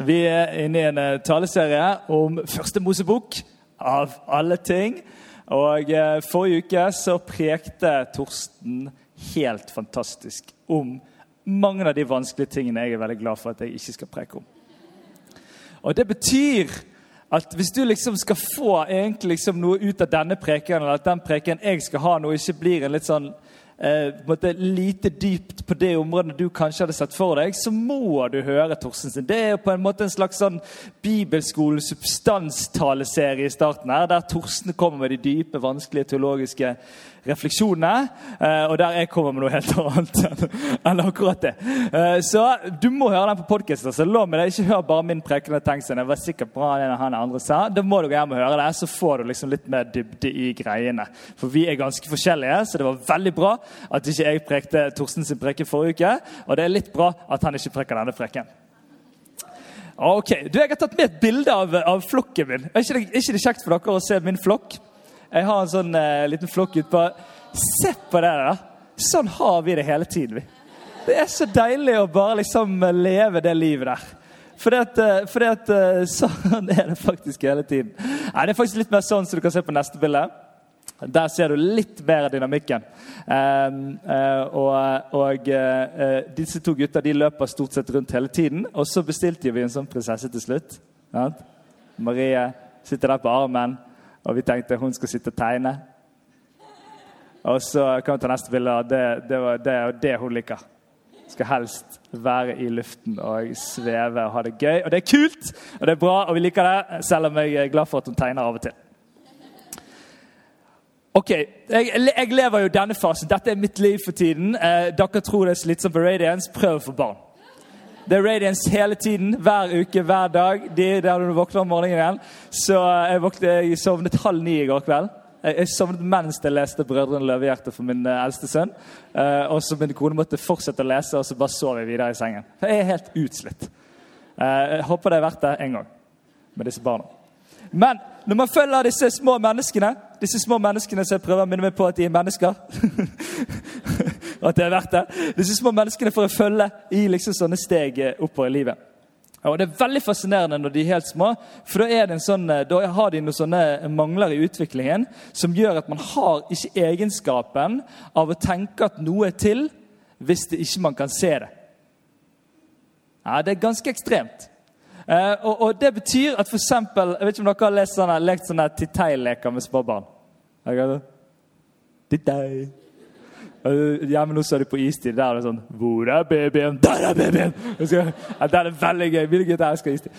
Vi er inne i en eh, taleserie om første Mosebok, av alle ting. Og eh, Forrige uke så prekte Torsten helt fantastisk om mange av de vanskelige tingene jeg er veldig glad for at jeg ikke skal preke om. Og Det betyr at hvis du liksom skal få liksom noe ut av denne preken, eller at den preken jeg skal ha nå, ikke blir en litt sånn eh, lite dypt på det området du kanskje hadde sett for deg, så må du høre Torstensen. Det er jo på en måte en slags sånn bibelskole-substanstaleserie i starten her, der Torsten kommer med de dype, vanskelige teologiske refleksjonene, eh, og der jeg kommer med noe helt annet enn- akkurat det. Eh, så du må høre den på podkasten. Altså. Lov meg det. Ikke hør bare min prekende tenkst. Jeg var sikkert bra det han andre sa. Da må du gå hjem og høre det, så får du liksom litt mer dybde i greiene. For vi er ganske forskjellige, så det var veldig bra at ikke jeg prekte Torsten sin preken forrige uke. Og det er litt bra at han ikke preker denne preken. Ok, du, Jeg har tatt med et bilde av, av flokken min. Er ikke, det, ikke det kjekt for dere å se min flokk? Jeg har en sånn eh, liten flokk utpå. Se på det der! Sånn har vi det hele tiden. vi. Det er så deilig å bare liksom eh, leve det livet der. Fordi at, eh, fordi at eh, Sånn er det faktisk hele tiden. Nei, Det er faktisk litt mer sånn som du kan se på neste bilde. Der ser du litt bedre dynamikken. Um, uh, og og uh, disse to gutta de løper stort sett rundt hele tiden. Og så bestilte vi en sånn prinsesse til slutt. Marie sitter der på armen, og vi tenkte hun skal sitte og tegne. Og så kan vi ta neste bilde. Det, det, det er det hun liker. Skal helst være i luften og sveve og ha det gøy. Og det er kult, og det er bra, og vi liker det, selv om jeg er glad for at hun tegner av og til. Ok, jeg, jeg lever jo denne fasen. Dette er mitt liv for tiden. Eh, dere tror det er slitsomt på Radiance. Prøv å få barn. Det er Radiance hele tiden. Hver uke, hver dag. De, der du våkner om morgenen igjen. Så jeg, våknet, jeg sovnet halv ni i går kveld. Jeg, jeg sovnet mens jeg leste 'Brødrene Løvehjerte' for min eh, eldste sønn. Eh, og så min kone måtte fortsette å lese, og så bare sov jeg videre i sengen. Jeg er helt utslitt. Eh, jeg håper det er verdt det en gang med disse barna. Men når man følger disse små menneskene disse små menneskene som jeg prøver å minne meg på at de er mennesker At det er verdt det. Disse små menneskene får jeg følge i liksom sånne steg oppover i livet. Og Det er veldig fascinerende når de er helt små, for da, sånn, da har de noen sånne mangler i utviklingen som gjør at man har ikke egenskapen av å tenke at noe er til hvis det ikke man kan se det. Ja, Det er ganske ekstremt. Eh, og, og, Det betyr at eksempel, Jeg vet ikke om dere har lest sånne, lekt sånne titei-leker med småbarn. Titei. Hjemme nå så er de på istid. Der er det sånn Hvor er babyen? Der er babyen! Ja, det er veldig gøy. Mine gutter skal istid.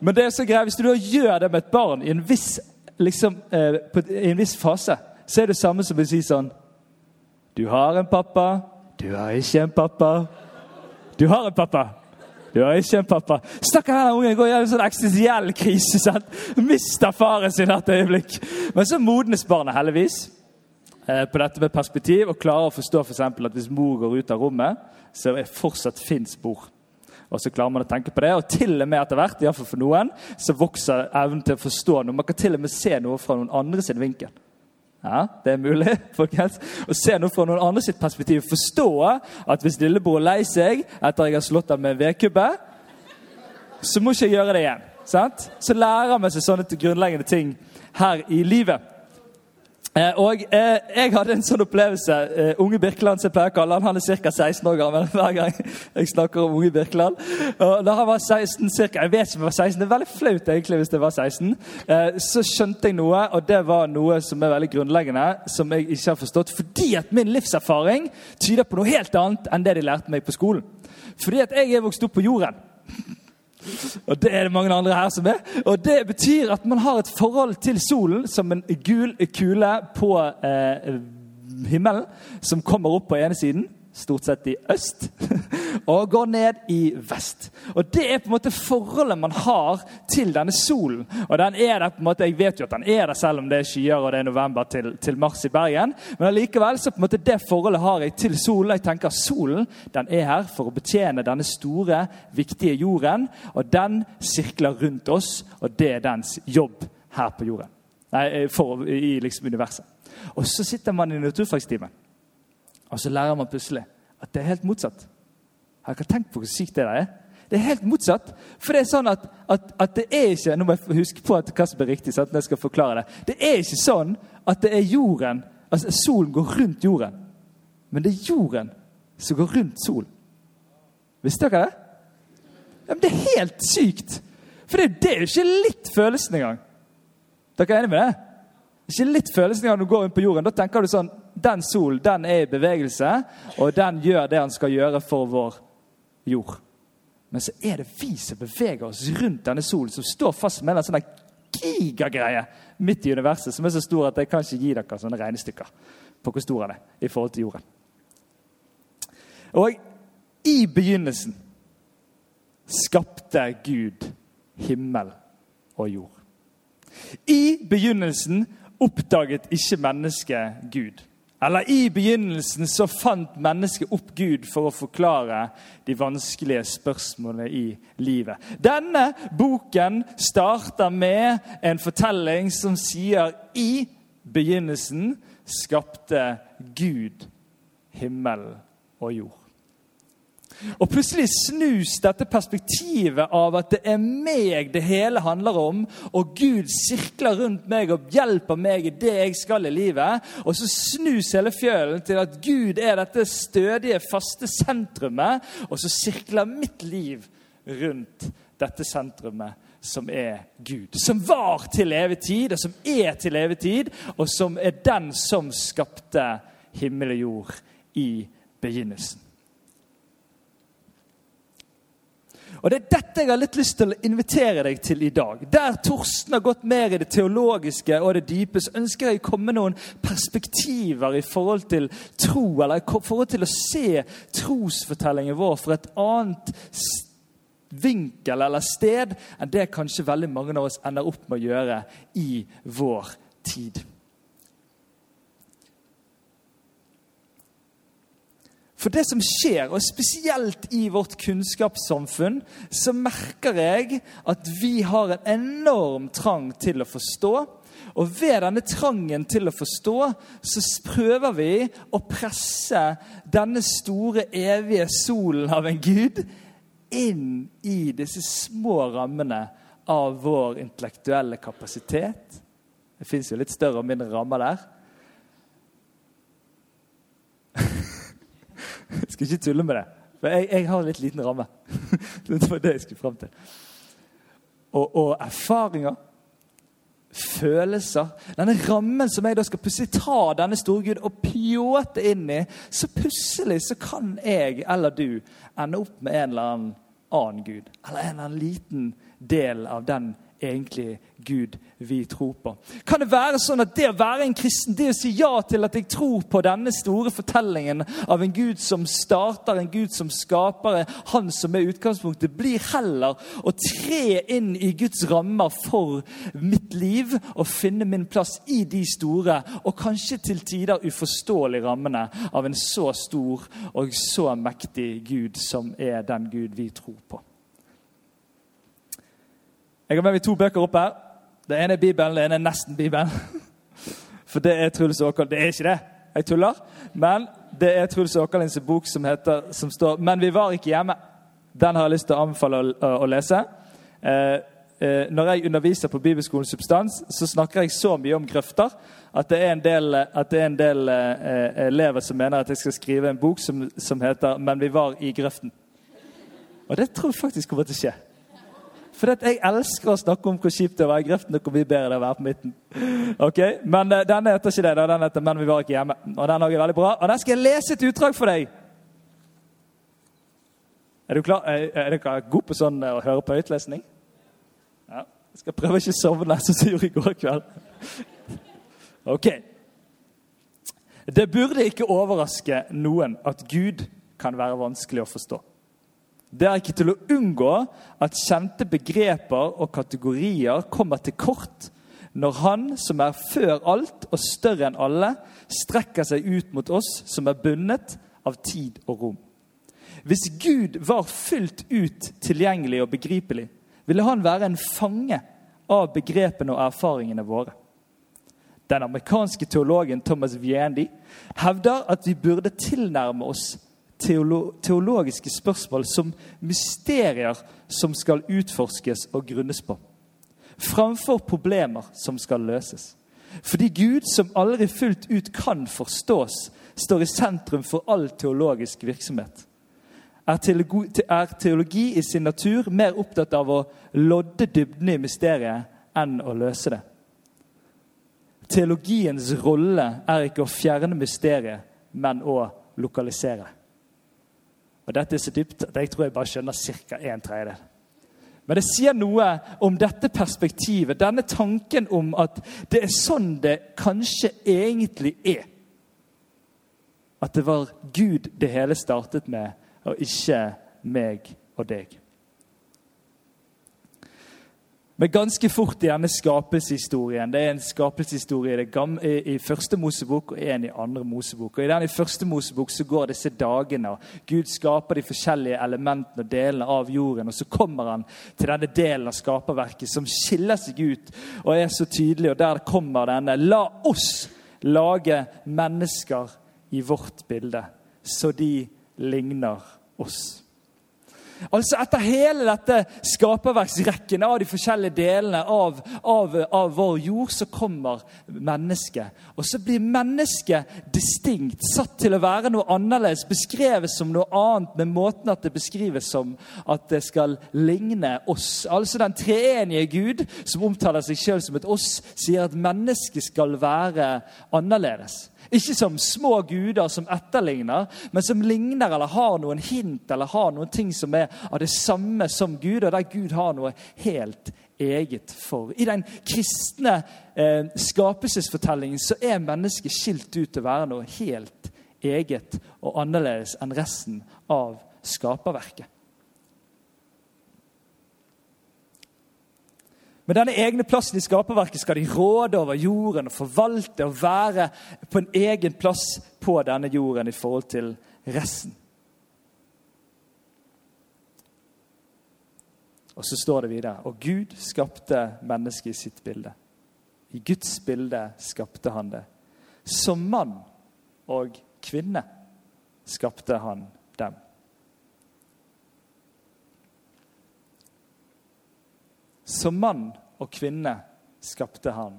Men det er så greit, hvis du da gjør det med et barn i en viss, liksom, eh, på, i en viss fase, så er det samme som å si sånn Du har en pappa. Du har ikke en pappa. Du har en pappa. Du har ikke en pappa. Stakkar denne ungen går gjennom en sånn eksistensiell krise. sant? Mister faren sin hvert øyeblikk. Men så modnes barnet heldigvis eh, på dette med perspektiv og klarer å forstå for at hvis mor går ut av rommet, så er fortsatt fins mor. Og så klarer man å tenke på det, og til og med etter hvert, i hvert fall for noen, så vokser evnen til å forstå noe. Man kan til og med se noe fra noen andre sin vinkel. Ja, Det er mulig folkens, å se noe fra noen andre sitt perspektiv. Forstå at hvis lillebror er lei seg etter jeg har slått ham med vedkubbe, så må ikke jeg gjøre det igjen. Sant? Så lærer vi seg sånne grunnleggende ting her i livet. Eh, og eh, Jeg hadde en sånn opplevelse. Eh, unge Birkeland, som jeg pleier han, han er ca. 16 år gammel hver gang jeg snakker om Unge Birkeland. Og da han var 16, cirka, jeg vet ikke om jeg var 16, det er veldig flaut egentlig hvis det var 16, eh, så skjønte jeg noe, og det var noe som er veldig grunnleggende, som jeg ikke har forstått, fordi at min livserfaring tyder på noe helt annet enn det de lærte meg på skolen. Fordi at jeg er vokst opp på jorden. Og det er det mange andre her som er. Og det betyr at man har et forhold til solen som en gul kule på eh, himmelen som kommer opp på ene siden. Stort sett i øst, og går ned i vest. Og Det er på en måte forholdet man har til denne solen. Og den er der på en måte, Jeg vet jo at den er der selv om det er skyer og det er november til, til mars i Bergen. Men allikevel så på en måte det forholdet har jeg til solen. Jeg tenker Solen den er her for å betjene denne store, viktige jorden. Og den sirkler rundt oss, og det er dens jobb her på jorden. Nei, for, i liksom universet. Og så sitter man i naturfagstimen. Og så lærer man plutselig at det er helt motsatt. Har dere tenkt på hvor sykt det der er? Det er helt motsatt. For det er sånn at, at, at det er ikke Nå må jeg huske på hva som er riktig. Sant? når jeg skal forklare Det Det er ikke sånn at det er jorden, altså solen går rundt jorden. Men det er jorden som går rundt solen. Visste dere det? Ja, men det er helt sykt! For det, det er jo ikke litt følelsen engang. Dere er enige med det? Ikke litt følelsen når du går inn på jorden. Da tenker du sånn Den solen den er i bevegelse, og den gjør det han skal gjøre for vår jord. Men så er det vi som beveger oss rundt denne solen, som står fast med en sånn gigagreie midt i universet som er så stor at jeg kan ikke gi dere sånne regnestykker på hvor stor den er i forhold til jorden. Og i begynnelsen skapte Gud himmel og jord. I begynnelsen oppdaget ikke mennesket Gud. Eller i begynnelsen så fant mennesket opp Gud for å forklare de vanskelige spørsmålene i livet. Denne boken starter med en fortelling som sier i begynnelsen skapte Gud himmel og jord. Og plutselig snus dette perspektivet av at det er meg det hele handler om, og Gud sirkler rundt meg og hjelper meg i det jeg skal i livet. Og så snus hele fjølen til at Gud er dette stødige, faste sentrumet, og så sirkler mitt liv rundt dette sentrumet som er Gud. Som var til evig tid, og som er til evig tid, og som er den som skapte himmel og jord i begynnelsen. Og Det er dette jeg har litt lyst til å invitere deg til i dag. Der Torsten har gått mer i det teologiske og det dype, så ønsker jeg å komme noen perspektiver i forhold til tro, eller i forhold til å se trosfortellingen vår fra et annet vinkel eller sted enn det kanskje veldig mange av oss ender opp med å gjøre i vår tid. For det som skjer, og spesielt i vårt kunnskapssamfunn, så merker jeg at vi har en enorm trang til å forstå. Og ved denne trangen til å forstå, så prøver vi å presse denne store, evige solen av en gud inn i disse små rammene av vår intellektuelle kapasitet. Det fins jo litt større og mindre rammer der. Skal ikke tulle med det. For jeg, jeg har litt liten ramme. det var det jeg skulle fram til. Og, og, erfaringer, følelser Denne rammen som jeg da skal plutselig ta denne store Gud og pjåte inn i, så plutselig så kan jeg eller du ende opp med en eller annen annen Gud. Eller en eller annen liten del av den egentlig Gud vi tror på? Kan det være sånn at det å være en kristen, det å si ja til at jeg tror på denne store fortellingen av en Gud som starter, en Gud som skaper, han som er utgangspunktet, blir heller å tre inn i Guds rammer for mitt liv og finne min plass i de store og kanskje til tider uforståelige rammene av en så stor og så mektig Gud som er den Gud vi tror på. Jeg har med meg to bøker opp her. Det ene er Bibelen, det ene er nesten Bibelen. For det er Truls Åkal. Det er ikke det, jeg tuller. Men det er Truls Åkalins bok som, heter, som står 'Men vi var ikke hjemme'. Den har jeg lyst til å anbefale å, å lese. Eh, eh, når jeg underviser på Bibelskolens substans, så snakker jeg så mye om grøfter at det er en del, er en del eh, elever som mener at jeg skal skrive en bok som, som heter 'Men vi var i grøften'. Og det tror jeg faktisk kommer til å skje. For jeg elsker å snakke om hvor kjipt det var i grøften, og hvor mye bedre det var på midten. Ok, Men uh, denne heter ikke det. Da. Den heter 'Men vi var ikke hjemme'. Og Den er veldig bra. Og den skal jeg lese et utdrag for deg. Er du klar? Er, er dere gode på sånn uh, å høre på høytlesning? Ja. Jeg skal prøve ikke å sovne, som jeg gjorde i går kveld. Ok. Det burde ikke overraske noen at Gud kan være vanskelig å forstå. Det er ikke til å unngå at kjente begreper og kategorier kommer til kort når Han, som er før alt og større enn alle, strekker seg ut mot oss som er bundet av tid og rom. Hvis Gud var fullt ut tilgjengelig og begripelig, ville han være en fange av begrepene og erfaringene våre. Den amerikanske teologen Thomas Viendi hevder at vi burde tilnærme oss teolo teologiske spørsmål som mysterier som skal utforskes og grunnes på, framfor problemer som skal løses. Fordi Gud, som aldri fullt ut kan forstås, står i sentrum for all teologisk virksomhet. Er teologi, er teologi i sin natur mer opptatt av å lodde dybden i mysteriet enn å løse det? Teologiens rolle er ikke å fjerne mysteriet, men å lokalisere. Og Dette er så dypt at jeg tror jeg bare skjønner ca. en tredjedel. Men det sier noe om dette perspektivet, denne tanken om at det er sånn det kanskje egentlig er. At det var Gud det hele startet med, og ikke meg og deg. Men ganske fort i denne skapelseshistorien Det er en skapelseshistorie i, i første Mosebok og en i andre Mosebok. Og I den i første Mosebok så går disse dagene. Gud skaper de forskjellige elementene og delene av jorden. og Så kommer han til denne delen av skaperverket som skiller seg ut og er så tydelig. og Der kommer denne La oss lage mennesker i vårt bilde, så de ligner oss. Altså Etter hele dette skaperverksrekken av de forskjellige delene av, av, av, vår jord, så kommer mennesket. Og så blir mennesket distinkt, satt til å være noe annerledes, beskrevet som noe annet med måten at det beskrives som at det skal ligne oss. Altså Den treenige Gud, som omtaler seg sjøl som et oss, sier at mennesket skal være annerledes. Ikke som små guder som etterligner, men som ligner eller har noen hint eller har noen ting som er av det samme som Gud, og der Gud har noe helt eget for. I den kristne eh, skapelsesfortellingen så er mennesket skilt ut til å være noe helt eget og annerledes enn resten av skaperverket. Med denne egne plassen i skaperverket skal de råde over jorden og forvalte og være på en egen plass på denne jorden i forhold til resten. Og så står det videre Og Gud skapte mennesket i sitt bilde. I Guds bilde skapte han det. Som mann og kvinne skapte han dem. Som mann og kvinne skapte han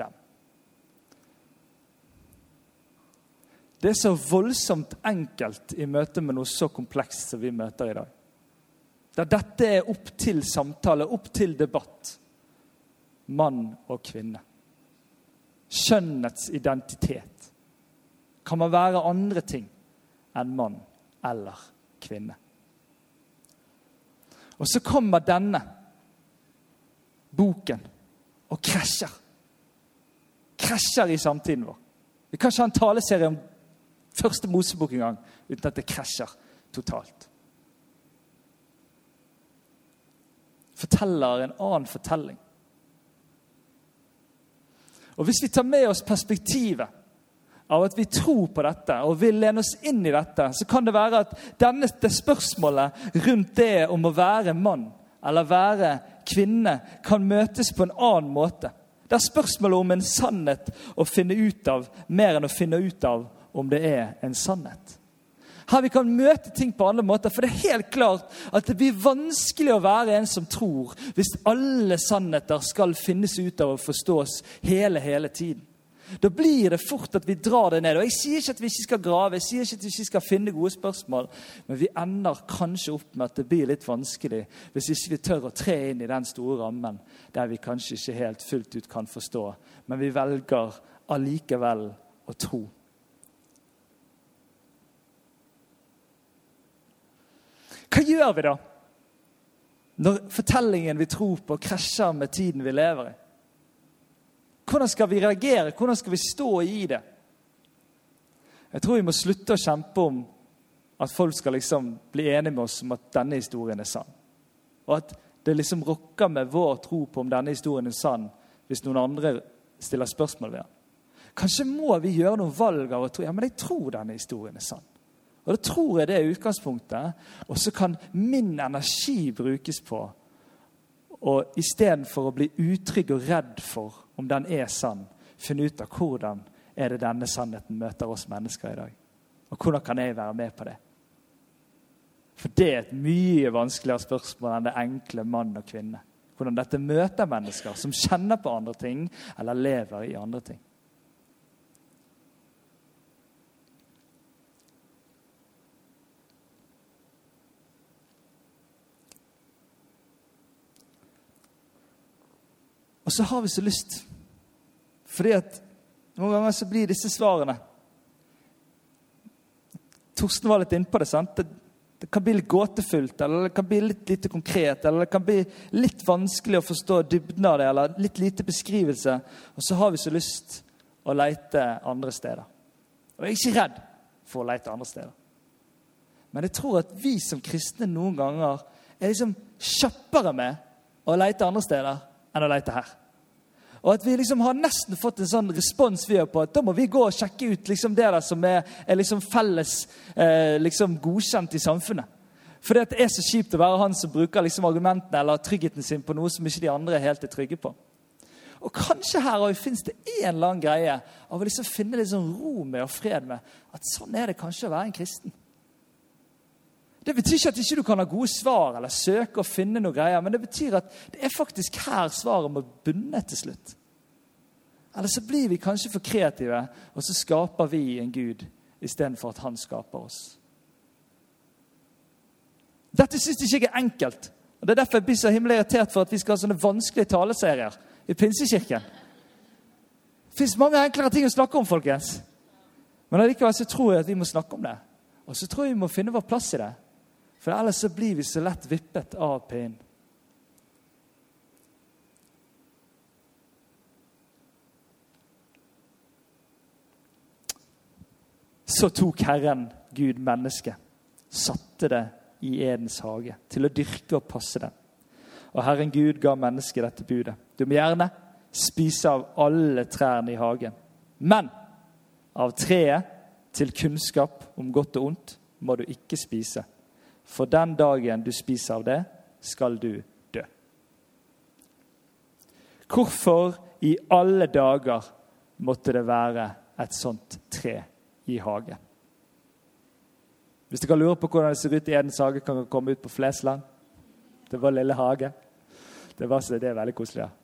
dem. Det er så voldsomt enkelt i møte med noe så komplekst som vi møter i dag. Der dette er opp til samtale, opp til debatt. Mann og kvinne. Skjønnets identitet. Kan man være andre ting enn mann eller kvinne? Og så kommer denne boken og krasjer. Krasjer i samtiden vår. Vi kan ikke ha en taleserie om første Mosebok engang uten at det krasjer totalt. Forteller en annen fortelling. Og Hvis vi tar med oss perspektivet av at vi tror på dette og vil lene oss inn i dette, så kan det være at denne, det spørsmålet rundt det om å være mann eller være kvinne kan møtes på en annen måte. Det er spørsmålet om en sannhet å finne ut av, mer enn å finne ut av om det er en sannhet. Her vi kan møte ting på andre måter, for det er helt klart at det blir vanskelig å være en som tror, hvis alle sannheter skal finnes ut av og forstås hele, hele tiden. Da blir det fort at vi drar det ned. Og Jeg sier ikke at vi ikke skal grave, jeg sier ikke at vi ikke skal finne gode spørsmål, men vi ender kanskje opp med at det blir litt vanskelig hvis ikke vi tør å tre inn i den store rammen der vi kanskje ikke helt fullt ut kan forstå, men vi velger allikevel å tro. Hva gjør vi da når fortellingen vi tror på, krasjer med tiden vi lever i? Hvordan skal vi reagere? Hvordan skal vi stå i det? Jeg tror vi må slutte å kjempe om at folk skal liksom bli enige med oss om at denne historien er sann. Og at det liksom rokker med vår tro på om denne historien er sann, hvis noen andre stiller spørsmål ved den. Kanskje må vi gjøre noen valg av å tro ja, men jeg tror denne historien er sann. Og Da tror jeg det er utgangspunktet. Og så kan min energi brukes på og istedenfor å bli utrygg og redd for om den er sann, finne ut av hvordan er det denne sannheten møter oss mennesker i dag. Og hvordan kan jeg være med på det? For det er et mye vanskeligere spørsmål enn det enkle mann og kvinne. Hvordan dette møter mennesker som kjenner på andre ting eller lever i andre ting. Og så har vi så lyst. Fordi at noen ganger så blir disse svarene Torsten var litt innpå det. sant? Det, det, kan bli litt gåtefullt, eller det kan bli litt lite konkret, eller det kan bli litt vanskelig å forstå dybden av det, eller litt lite beskrivelse. Og så har vi så lyst å leite andre steder. Og jeg er ikke redd for å leite andre steder. Men jeg tror at vi som kristne noen ganger er liksom kjappere med å leite andre steder enn å lete her. Og at vi liksom har nesten fått en sånn respons vi på at da må vi gå og sjekke ut liksom det der som er, er liksom felles eh, liksom godkjent i samfunnet. For det er så kjipt å være han som bruker liksom argumentene eller tryggheten sin på noe som ikke de andre helt er trygge på. Og kanskje her fins det en eller annen greie av å liksom finne sånn ro med og fred med at sånn er det kanskje å være en kristen. Det betyr ikke at ikke du ikke kan ha gode svar eller søke å finne noe greier, men det betyr at det er faktisk her svaret må bunne til slutt. Eller så blir vi kanskje for kreative, og så skaper vi en gud istedenfor at han skaper oss. Dette syns jeg ikke er enkelt. og Det er derfor jeg blir så himmelig irritert for at vi skal ha sånne vanskelige taleserier i Pinsekirken. Det fins mange enklere ting å snakke om, folkens. Men allikevel så tror jeg at vi må snakke om det. Og så tror jeg vi må finne vår plass i det. For ellers så blir vi så lett vippet av pinnen. Så tok Herren Gud mennesket, satte det i Edens hage til å dyrke og passe det. Og Herren Gud ga mennesket dette budet. Du må gjerne spise av alle trærne i hagen. Men av treet til kunnskap om godt og ondt må du ikke spise. For den dagen du spiser av det, skal du dø. Hvorfor i alle dager måtte det være et sånt tre i hagen? Hvis dere lurer på hvordan det ser ut i Edens hage, kan dere komme ut på Flesland. Det var lille hage. Det, var, det er veldig koselig. Ja.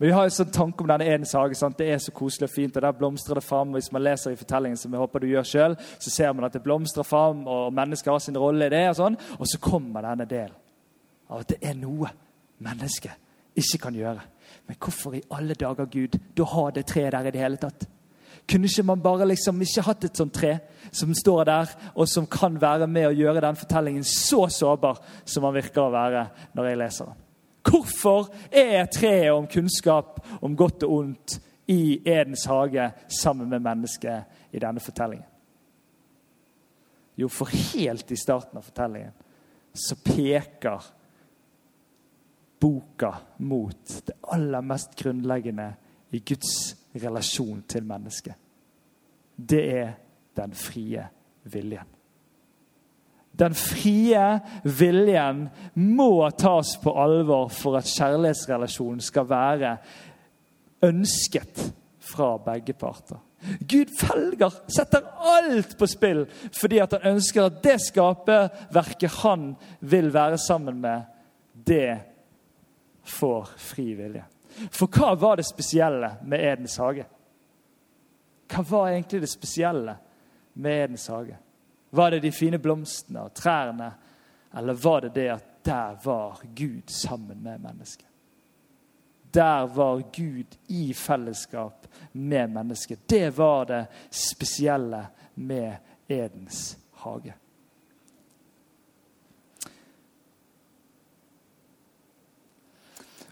Men vi har en sånn tanke om denne Edens hage. Sant? Det er så koselig og fint. og Der blomstrer det fram. Hvis man leser i fortellingen, som jeg håper du gjør selv, så ser man at det blomstrer fram, og mennesker har sin rolle i det. Og sånn. Og så kommer denne delen av at det er noe mennesket ikke kan gjøre. Men hvorfor i alle dager, Gud, da har det treet der i det hele tatt? Kunne ikke man bare liksom ikke hatt et sånt tre som står der, og som kan være med å gjøre den fortellingen så sårbar som man virker å være når jeg leser den? Hvorfor er treet om kunnskap om godt og ondt i Edens hage sammen med mennesket i denne fortellingen? Jo, for helt i starten av fortellingen så peker boka mot det aller mest grunnleggende i Guds relasjon til mennesket. Det er den frie viljen. Den frie viljen må tas på alvor for at kjærlighetsrelasjonen skal være ønsket fra begge parter. Gud velger, setter alt på spill fordi at han ønsker at det skaperverket han vil være sammen med, det får fri vilje. For hva var det spesielle med Edens hage? Hva var egentlig det spesielle med Edens hage? Var det de fine blomstene og trærne, eller var det det at der var Gud sammen med mennesket? Der var Gud i fellesskap med mennesket. Det var det spesielle med Edens hage.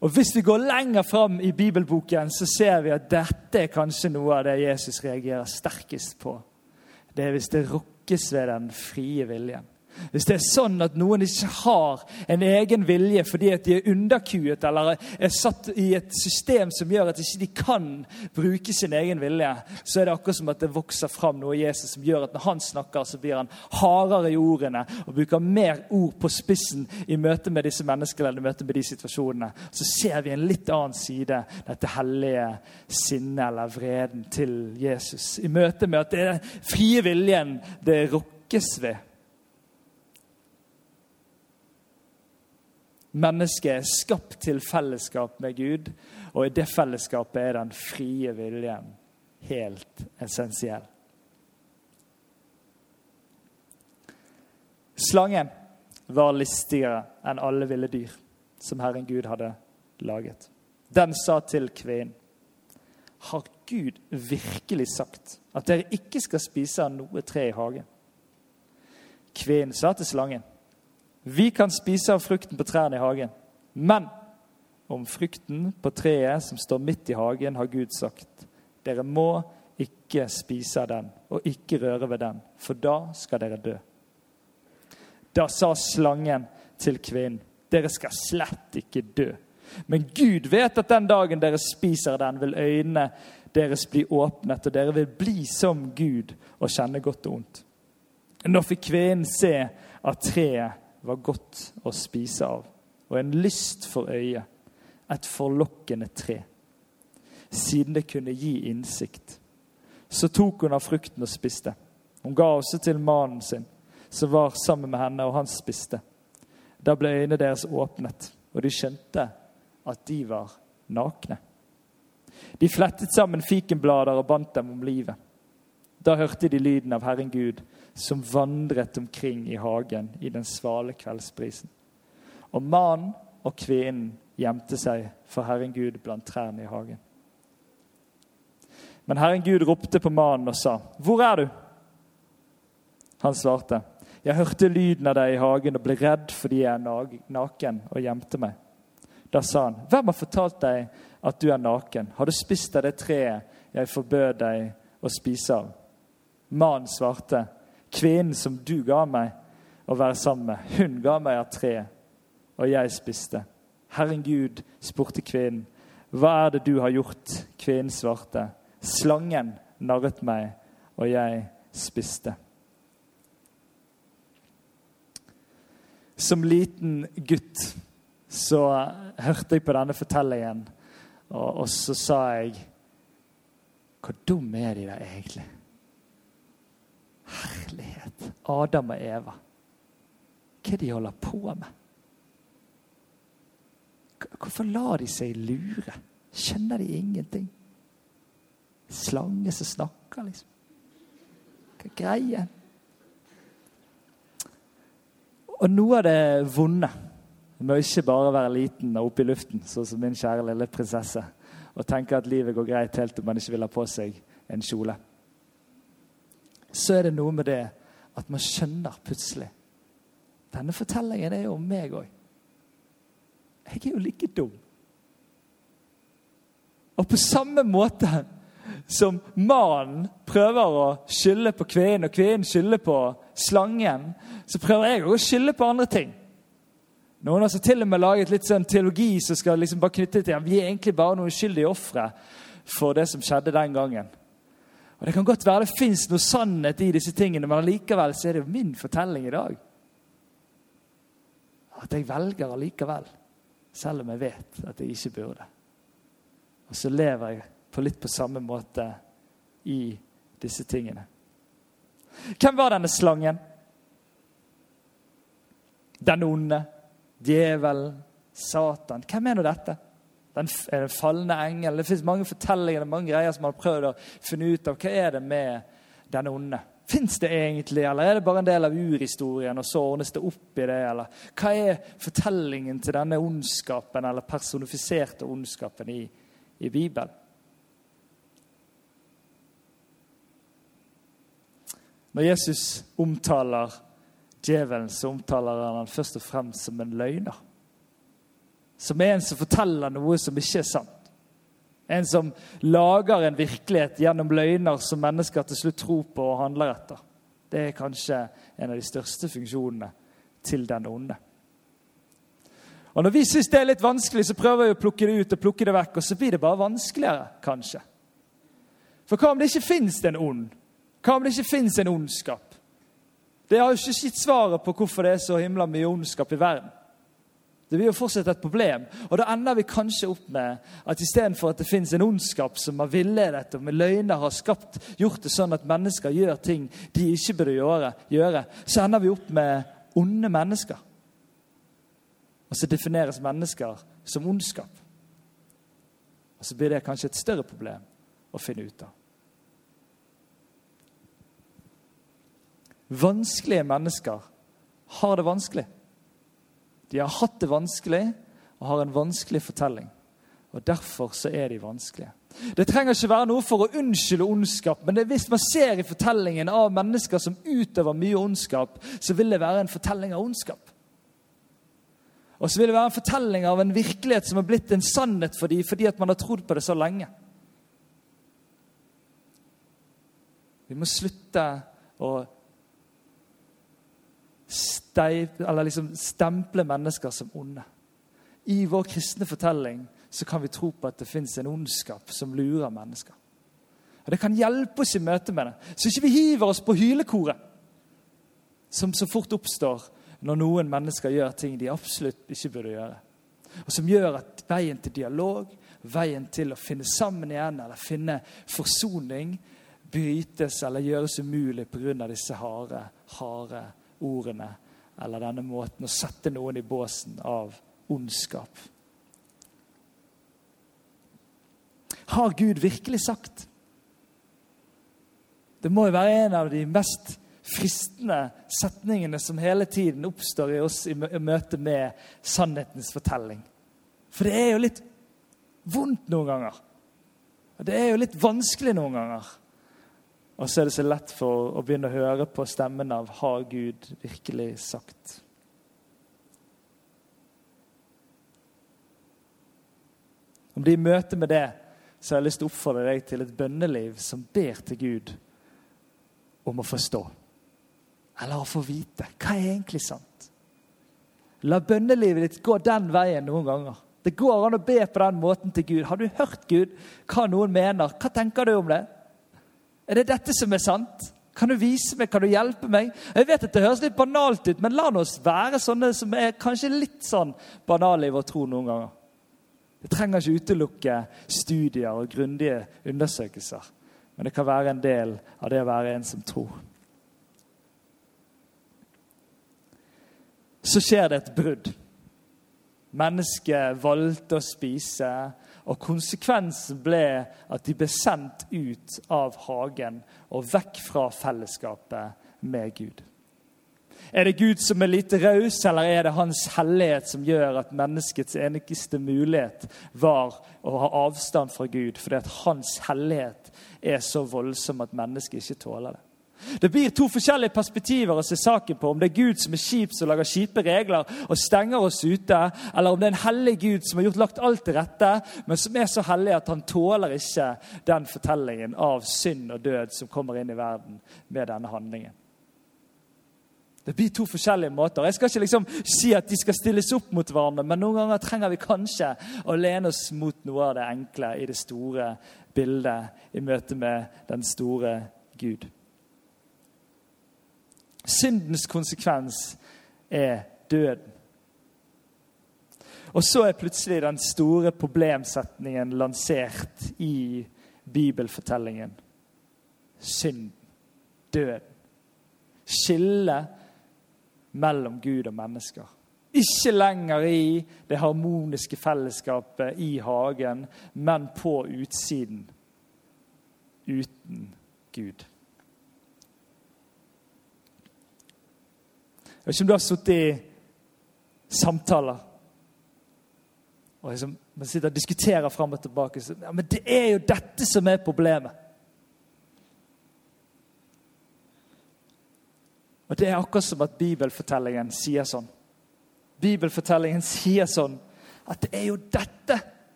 Og Hvis vi går lenger fram i bibelboken, så ser vi at dette er kanskje noe av det Jesus reagerer sterkest på det er hvis det rokkes ved den frie viljen. Hvis det er sånn at noen ikke har en egen vilje fordi at de er underkuet eller er satt i et system som gjør at de ikke kan bruke sin egen vilje, så er det akkurat som at det vokser fram noe i Jesus som gjør at når han snakker, så blir han hardere i ordene og bruker mer ord på spissen i møte med disse menneskene eller i møte med de situasjonene. Så ser vi en litt annen side, dette hellige sinnet eller vreden til Jesus. I møte med at det er den frie viljen det rokkes ved. Mennesket er skapt til fellesskap med Gud, og i det fellesskapet er den frie viljen helt essensiell. Slangen var listigere enn alle ville dyr som Herren Gud hadde laget. Den sa til kvinnen, har Gud virkelig sagt at dere ikke skal spise av noe tre i hagen? Kvinnen sa til slangen, vi kan spise av frukten på trærne i hagen. Men om frukten på treet som står midt i hagen, har Gud sagt dere må ikke spise av den og ikke røre ved den, for da skal dere dø. Da sa slangen til kvinnen, dere skal slett ikke dø. Men Gud vet at den dagen dere spiser den, vil øynene deres bli åpnet, og dere vil bli som Gud og kjenne godt og ondt. Nå fikk kvinnen se at treet var godt å spise av, og en lyst for øyet, et forlokkende tre, siden det kunne gi innsikt. Så tok hun av frukten og spiste. Hun ga også til mannen sin, som var sammen med henne, og han spiste. Da ble øynene deres åpnet, og de skjønte at de var nakne. De flettet sammen fikenblader og bandt dem om livet. Da hørte de lyden av Herren Gud som vandret omkring i hagen i den svale kveldsbrisen. Og mannen og kvinnen gjemte seg for Herren Gud blant trærne i hagen. Men Herren Gud ropte på mannen og sa, 'Hvor er du?' Han svarte, 'Jeg hørte lyden av deg i hagen og ble redd fordi jeg er naken, og gjemte meg.' Da sa han, 'Hvem har fortalt deg at du er naken? Har du spist av det treet jeg forbød deg å spise av?' Mannen svarte, Kvinnen som du ga meg å være sammen med, hun ga meg av treet, og jeg spiste. Herren Gud spurte kvinnen, hva er det du har gjort? Kvinnen svarte, slangen narret meg, og jeg spiste. Som liten gutt så hørte jeg på denne fortellingen, og, og så sa jeg Hvor dum er de der egentlig? Herlighet. Adam og Eva. Hva de holder på med? Hvorfor lar de seg lure? Skjønner de ingenting? Slange som snakker, liksom. Hva er greia? Og noe av det vonde Du må ikke bare være liten og oppe i luften, sånn som min kjære lille prinsesse, og tenke at livet går greit helt om man ikke vil ha på seg en kjole så er det noe med det at man skjønner plutselig Denne fortellingen er jo om meg òg. Jeg er jo like dum. Og på samme måte som mannen prøver å skylde på kvinnen, og kvinnen skylder på slangen, så prøver jeg å skylde på andre ting. Noen har til og med laget litt sånn teologi som skal liksom bare knytte til at Vi er egentlig bare noen uskyldige ofre for det som skjedde den gangen. Og Det kan godt være det fins noe sannhet i disse tingene, men allikevel så er det min fortelling i dag. At jeg velger allikevel, selv om jeg vet at jeg ikke burde. Og så lever jeg på litt på samme måte i disse tingene. Hvem var denne slangen? Den onde, djevelen, Satan. Hvem er nå dette? Den falne engel. Det fins mange fortellinger mange greier som man har prøvd å finne ut av. Hva er det med den onde? Fins det egentlig, eller er det bare en del av urhistorien, og så ordnes det opp i det? Eller hva er fortellingen til denne ondskapen, eller personifiserte ondskapen i, i Bibelen? Når Jesus omtaler djevelen, så omtaler han han først og fremst som en løgner som er en som forteller noe som ikke er sant. En som lager en virkelighet gjennom løgner som mennesker til slutt tror på og handler etter. Det er kanskje en av de største funksjonene til den onde. Og Når vi syns det er litt vanskelig, så prøver vi å plukke det ut og plukke det vekk, og så blir det bare vanskeligere, kanskje. For hva om det ikke fins en ond? Hva om det ikke fins en ondskap? Det har jo ikke gitt svaret på hvorfor det er så himla mye ondskap i verden. Det blir jo fortsatt et problem. Og da ender vi kanskje opp med at istedenfor at det fins en ondskap som har villedet og med løgner har skapt, gjort det sånn at mennesker gjør ting de ikke burde gjøre, gjøre så ender vi opp med onde mennesker. Og så defineres mennesker som ondskap. Og så blir det kanskje et større problem å finne ut av. Vanskelige mennesker har det vanskelig. De har hatt det vanskelig og har en vanskelig fortelling. Og Derfor så er de vanskelige. Det trenger ikke være noe for å unnskylde ondskap, men hvis man ser i fortellingen av mennesker som utøver mye ondskap, så vil det være en fortelling av ondskap. Og så vil det være en fortelling av en virkelighet som har blitt en sannhet for dem fordi at man har trodd på det så lenge. Vi må slutte å steip, liksom stemple mennesker som onde. I vår kristne fortelling så kan vi tro på at det fins en ondskap som lurer mennesker. Og Det kan hjelpe oss i møte med det, så ikke vi hiver oss på hylekoret, som så fort oppstår når noen mennesker gjør ting de absolutt ikke burde gjøre. Og som gjør at veien til dialog, veien til å finne sammen igjen eller finne forsoning, brytes eller gjøres umulig pga. disse harde, harde ordene eller denne måten å sette noen i båsen av ondskap. Har Gud virkelig sagt? Det må jo være en av de mest fristende setningene som hele tiden oppstår i oss i møte med sannhetens fortelling. For det er jo litt vondt noen ganger. Og det er jo litt vanskelig noen ganger. Og så er det så lett for å begynne å høre på stemmen av 'Har Gud virkelig sagt'? Om de er i møte med det, så har jeg lyst til å oppfordre deg til et bønneliv som ber til Gud om å forstå. Eller å få vite. Hva er egentlig sant? La bønnelivet ditt gå den veien noen ganger. Det går an å be på den måten til Gud. Har du hørt Gud, hva noen mener? Hva tenker du om det? Er det dette som er sant? Kan du vise meg? Kan du hjelpe meg? Jeg vet at Det høres litt banalt ut, men la oss være sånne som er kanskje litt sånn banale i vår tro noen ganger. Det trenger ikke utelukke studier og grundige undersøkelser. Men det kan være en del av det å være en som tror. Så skjer det et brudd. Mennesket valgte å spise og konsekvensen ble at de ble sendt ut av hagen og vekk fra fellesskapet med Gud. Er det Gud som er lite raus, eller er det Hans hellighet som gjør at menneskets eneste mulighet var å ha avstand fra Gud, fordi at Hans hellighet er så voldsom at mennesket ikke tåler det? Det blir to forskjellige perspektiver å se saken på. Om det er Gud som er kjip som lager kjipe regler og stenger oss ute, eller om det er en hellig Gud som har gjort lagt alt til rette, men som er så hellig at han tåler ikke den fortellingen av synd og død som kommer inn i verden med denne handlingen. Det blir to forskjellige måter. Jeg skal ikke liksom si at de skal stilles opp mot hverandre, men noen ganger trenger vi kanskje å lene oss mot noe av det enkle i det store bildet i møte med den store Gud. Syndens konsekvens er døden. Og så er plutselig den store problemsetningen lansert i bibelfortellingen. Synden. Døden. Skillet mellom Gud og mennesker. Ikke lenger i det harmoniske fellesskapet i hagen, men på utsiden. Uten Gud. Jeg vet ikke om du har sittet i samtaler og liksom, man sitter og diskuterer fram og tilbake. Så, ja, men det er jo dette som er problemet. Og Det er akkurat som at bibelfortellingen sier sånn. Bibelfortellingen sier sånn at det er jo dette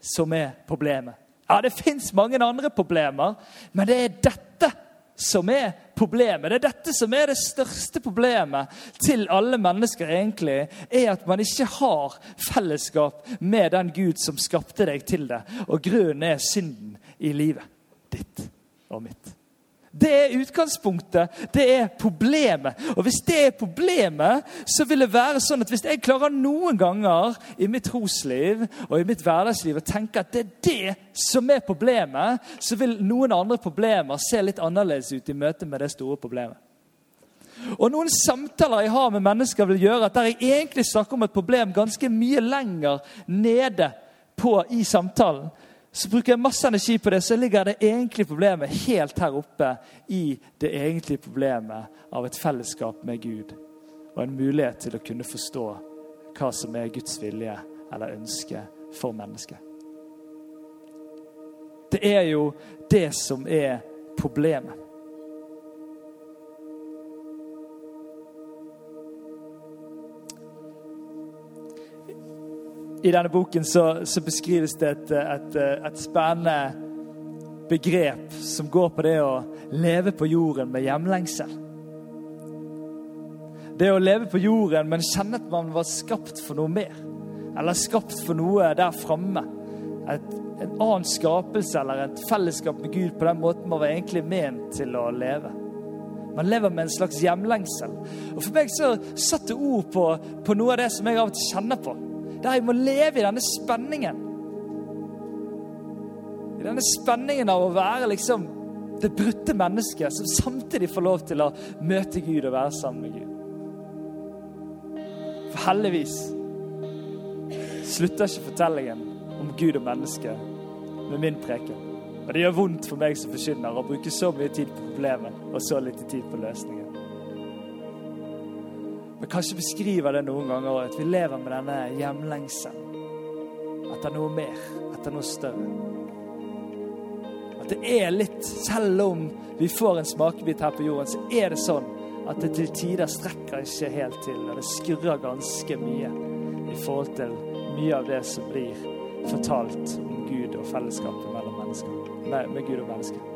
som er problemet. Ja, det fins mange andre problemer, men det er dette som er problemet. Det er dette som er det største problemet til alle mennesker, egentlig, er at man ikke har fellesskap med den Gud som skapte deg til det. Og grunnen er synden i livet ditt og mitt. Det er utgangspunktet. Det er problemet. Og hvis det er problemet, så vil det være sånn at hvis jeg klarer noen ganger i mitt trosliv og i mitt hverdagsliv å tenke at det er det som er problemet, så vil noen andre problemer se litt annerledes ut i møte med det store problemet. Og Noen samtaler jeg har med mennesker, vil gjøre at der jeg egentlig snakker om et problem ganske mye lenger nede på i samtalen, så bruker jeg masse energi på det, så ligger det egentlige problemet helt her oppe i det egentlige problemet av et fellesskap med Gud. Og en mulighet til å kunne forstå hva som er Guds vilje eller ønske for mennesket. Det er jo det som er problemet. I denne boken så, så beskrives det et, et, et, spennende begrep som går på det å leve på jorden med hjemlengsel. Det å leve på jorden, men kjenne at man var skapt for noe mer. Eller skapt for noe der framme. En annen skapelse eller et fellesskap med Gud på den måten man var egentlig ment til å leve. Man lever med en slags hjemlengsel. Og For meg så satte ord på, på noe av det som jeg av og til kjenner på. Der jeg må leve i denne spenningen. I denne spenningen av å være liksom det brutte mennesket som samtidig får lov til å møte Gud og være sammen med Gud. For heldigvis slutter ikke fortellingen om Gud og mennesket med min preken. Og det gjør vondt for meg som forkynner å bruke så mye tid på problemet og så lite tid på løsningen. Men kanskje beskriver det noen ganger at vi lever med denne hjemlengselen. Etter noe mer, etter noe større. At det er litt Selv om vi får en smakebit her på jorden, så er det sånn at det til tider strekker ikke helt til, og det skurrer ganske mye i forhold til mye av det som blir fortalt om Gud og fellesskapet mellom mennesker, Nei, med Gud og mennesker.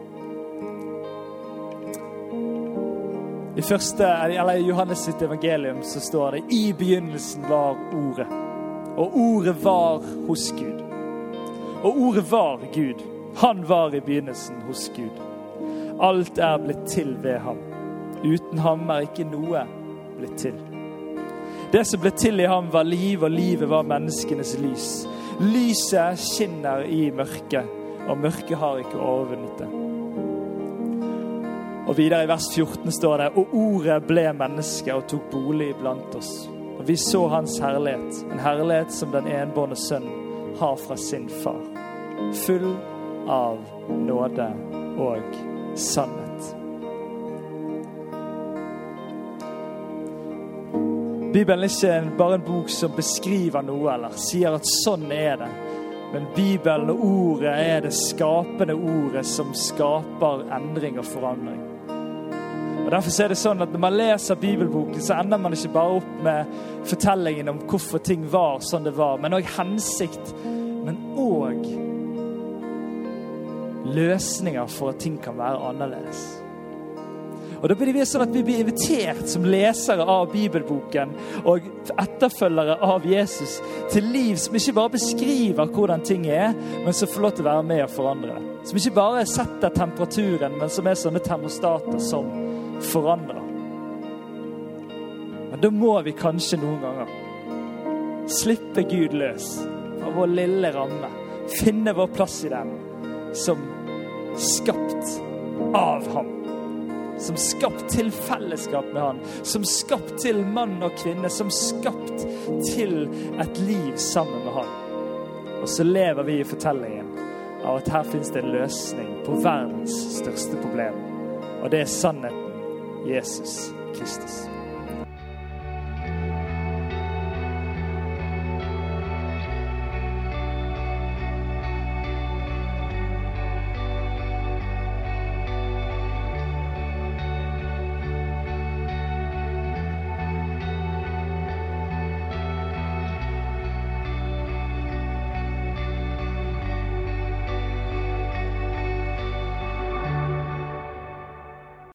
I første, eller i Johannes sitt evangelium så står det i begynnelsen var Ordet. Og Ordet var hos Gud. Og Ordet var Gud. Han var i begynnelsen hos Gud. Alt er blitt til ved ham. Uten ham er ikke noe blitt til. Det som ble til i ham, var liv, og livet var menneskenes lys. Lyset skinner i mørket, og mørket har ikke overvunnet det. Og videre i vers 14 står det Og ordet ble menneske og tok bolig blant oss. Og vi så hans herlighet, en herlighet som den enbårne sønn har fra sin far. Full av nåde og sannhet. Bibelen er ikke bare en bok som beskriver noe eller sier at sånn er det. Men Bibelen og ordet er det skapende ordet som skaper endring og forandring. Og Derfor er det sånn at Når man leser bibelboken, så ender man ikke bare opp med fortellingen om hvorfor ting var sånn det var, men òg hensikt. Men òg løsninger for at ting kan være annerledes. Og Da blir det sånn at vi blir invitert som lesere av bibelboken og etterfølgere av Jesus til liv som ikke bare beskriver hvordan ting er, men som får lov til å være med og forandre. Som ikke bare setter temperaturen, men som er sånne termostater som forandra. Men da må vi kanskje noen ganger slippe Gud løs fra vår lille ramme. Finne vår plass i den som skapt av ham. Som skapt til fellesskap med han. Som skapt til mann og kvinne. Som skapt til et liv sammen med han. Og så lever vi i fortellingen av at her fins det en løsning på verdens største problem. Og det er sannheten Jesus Kristus.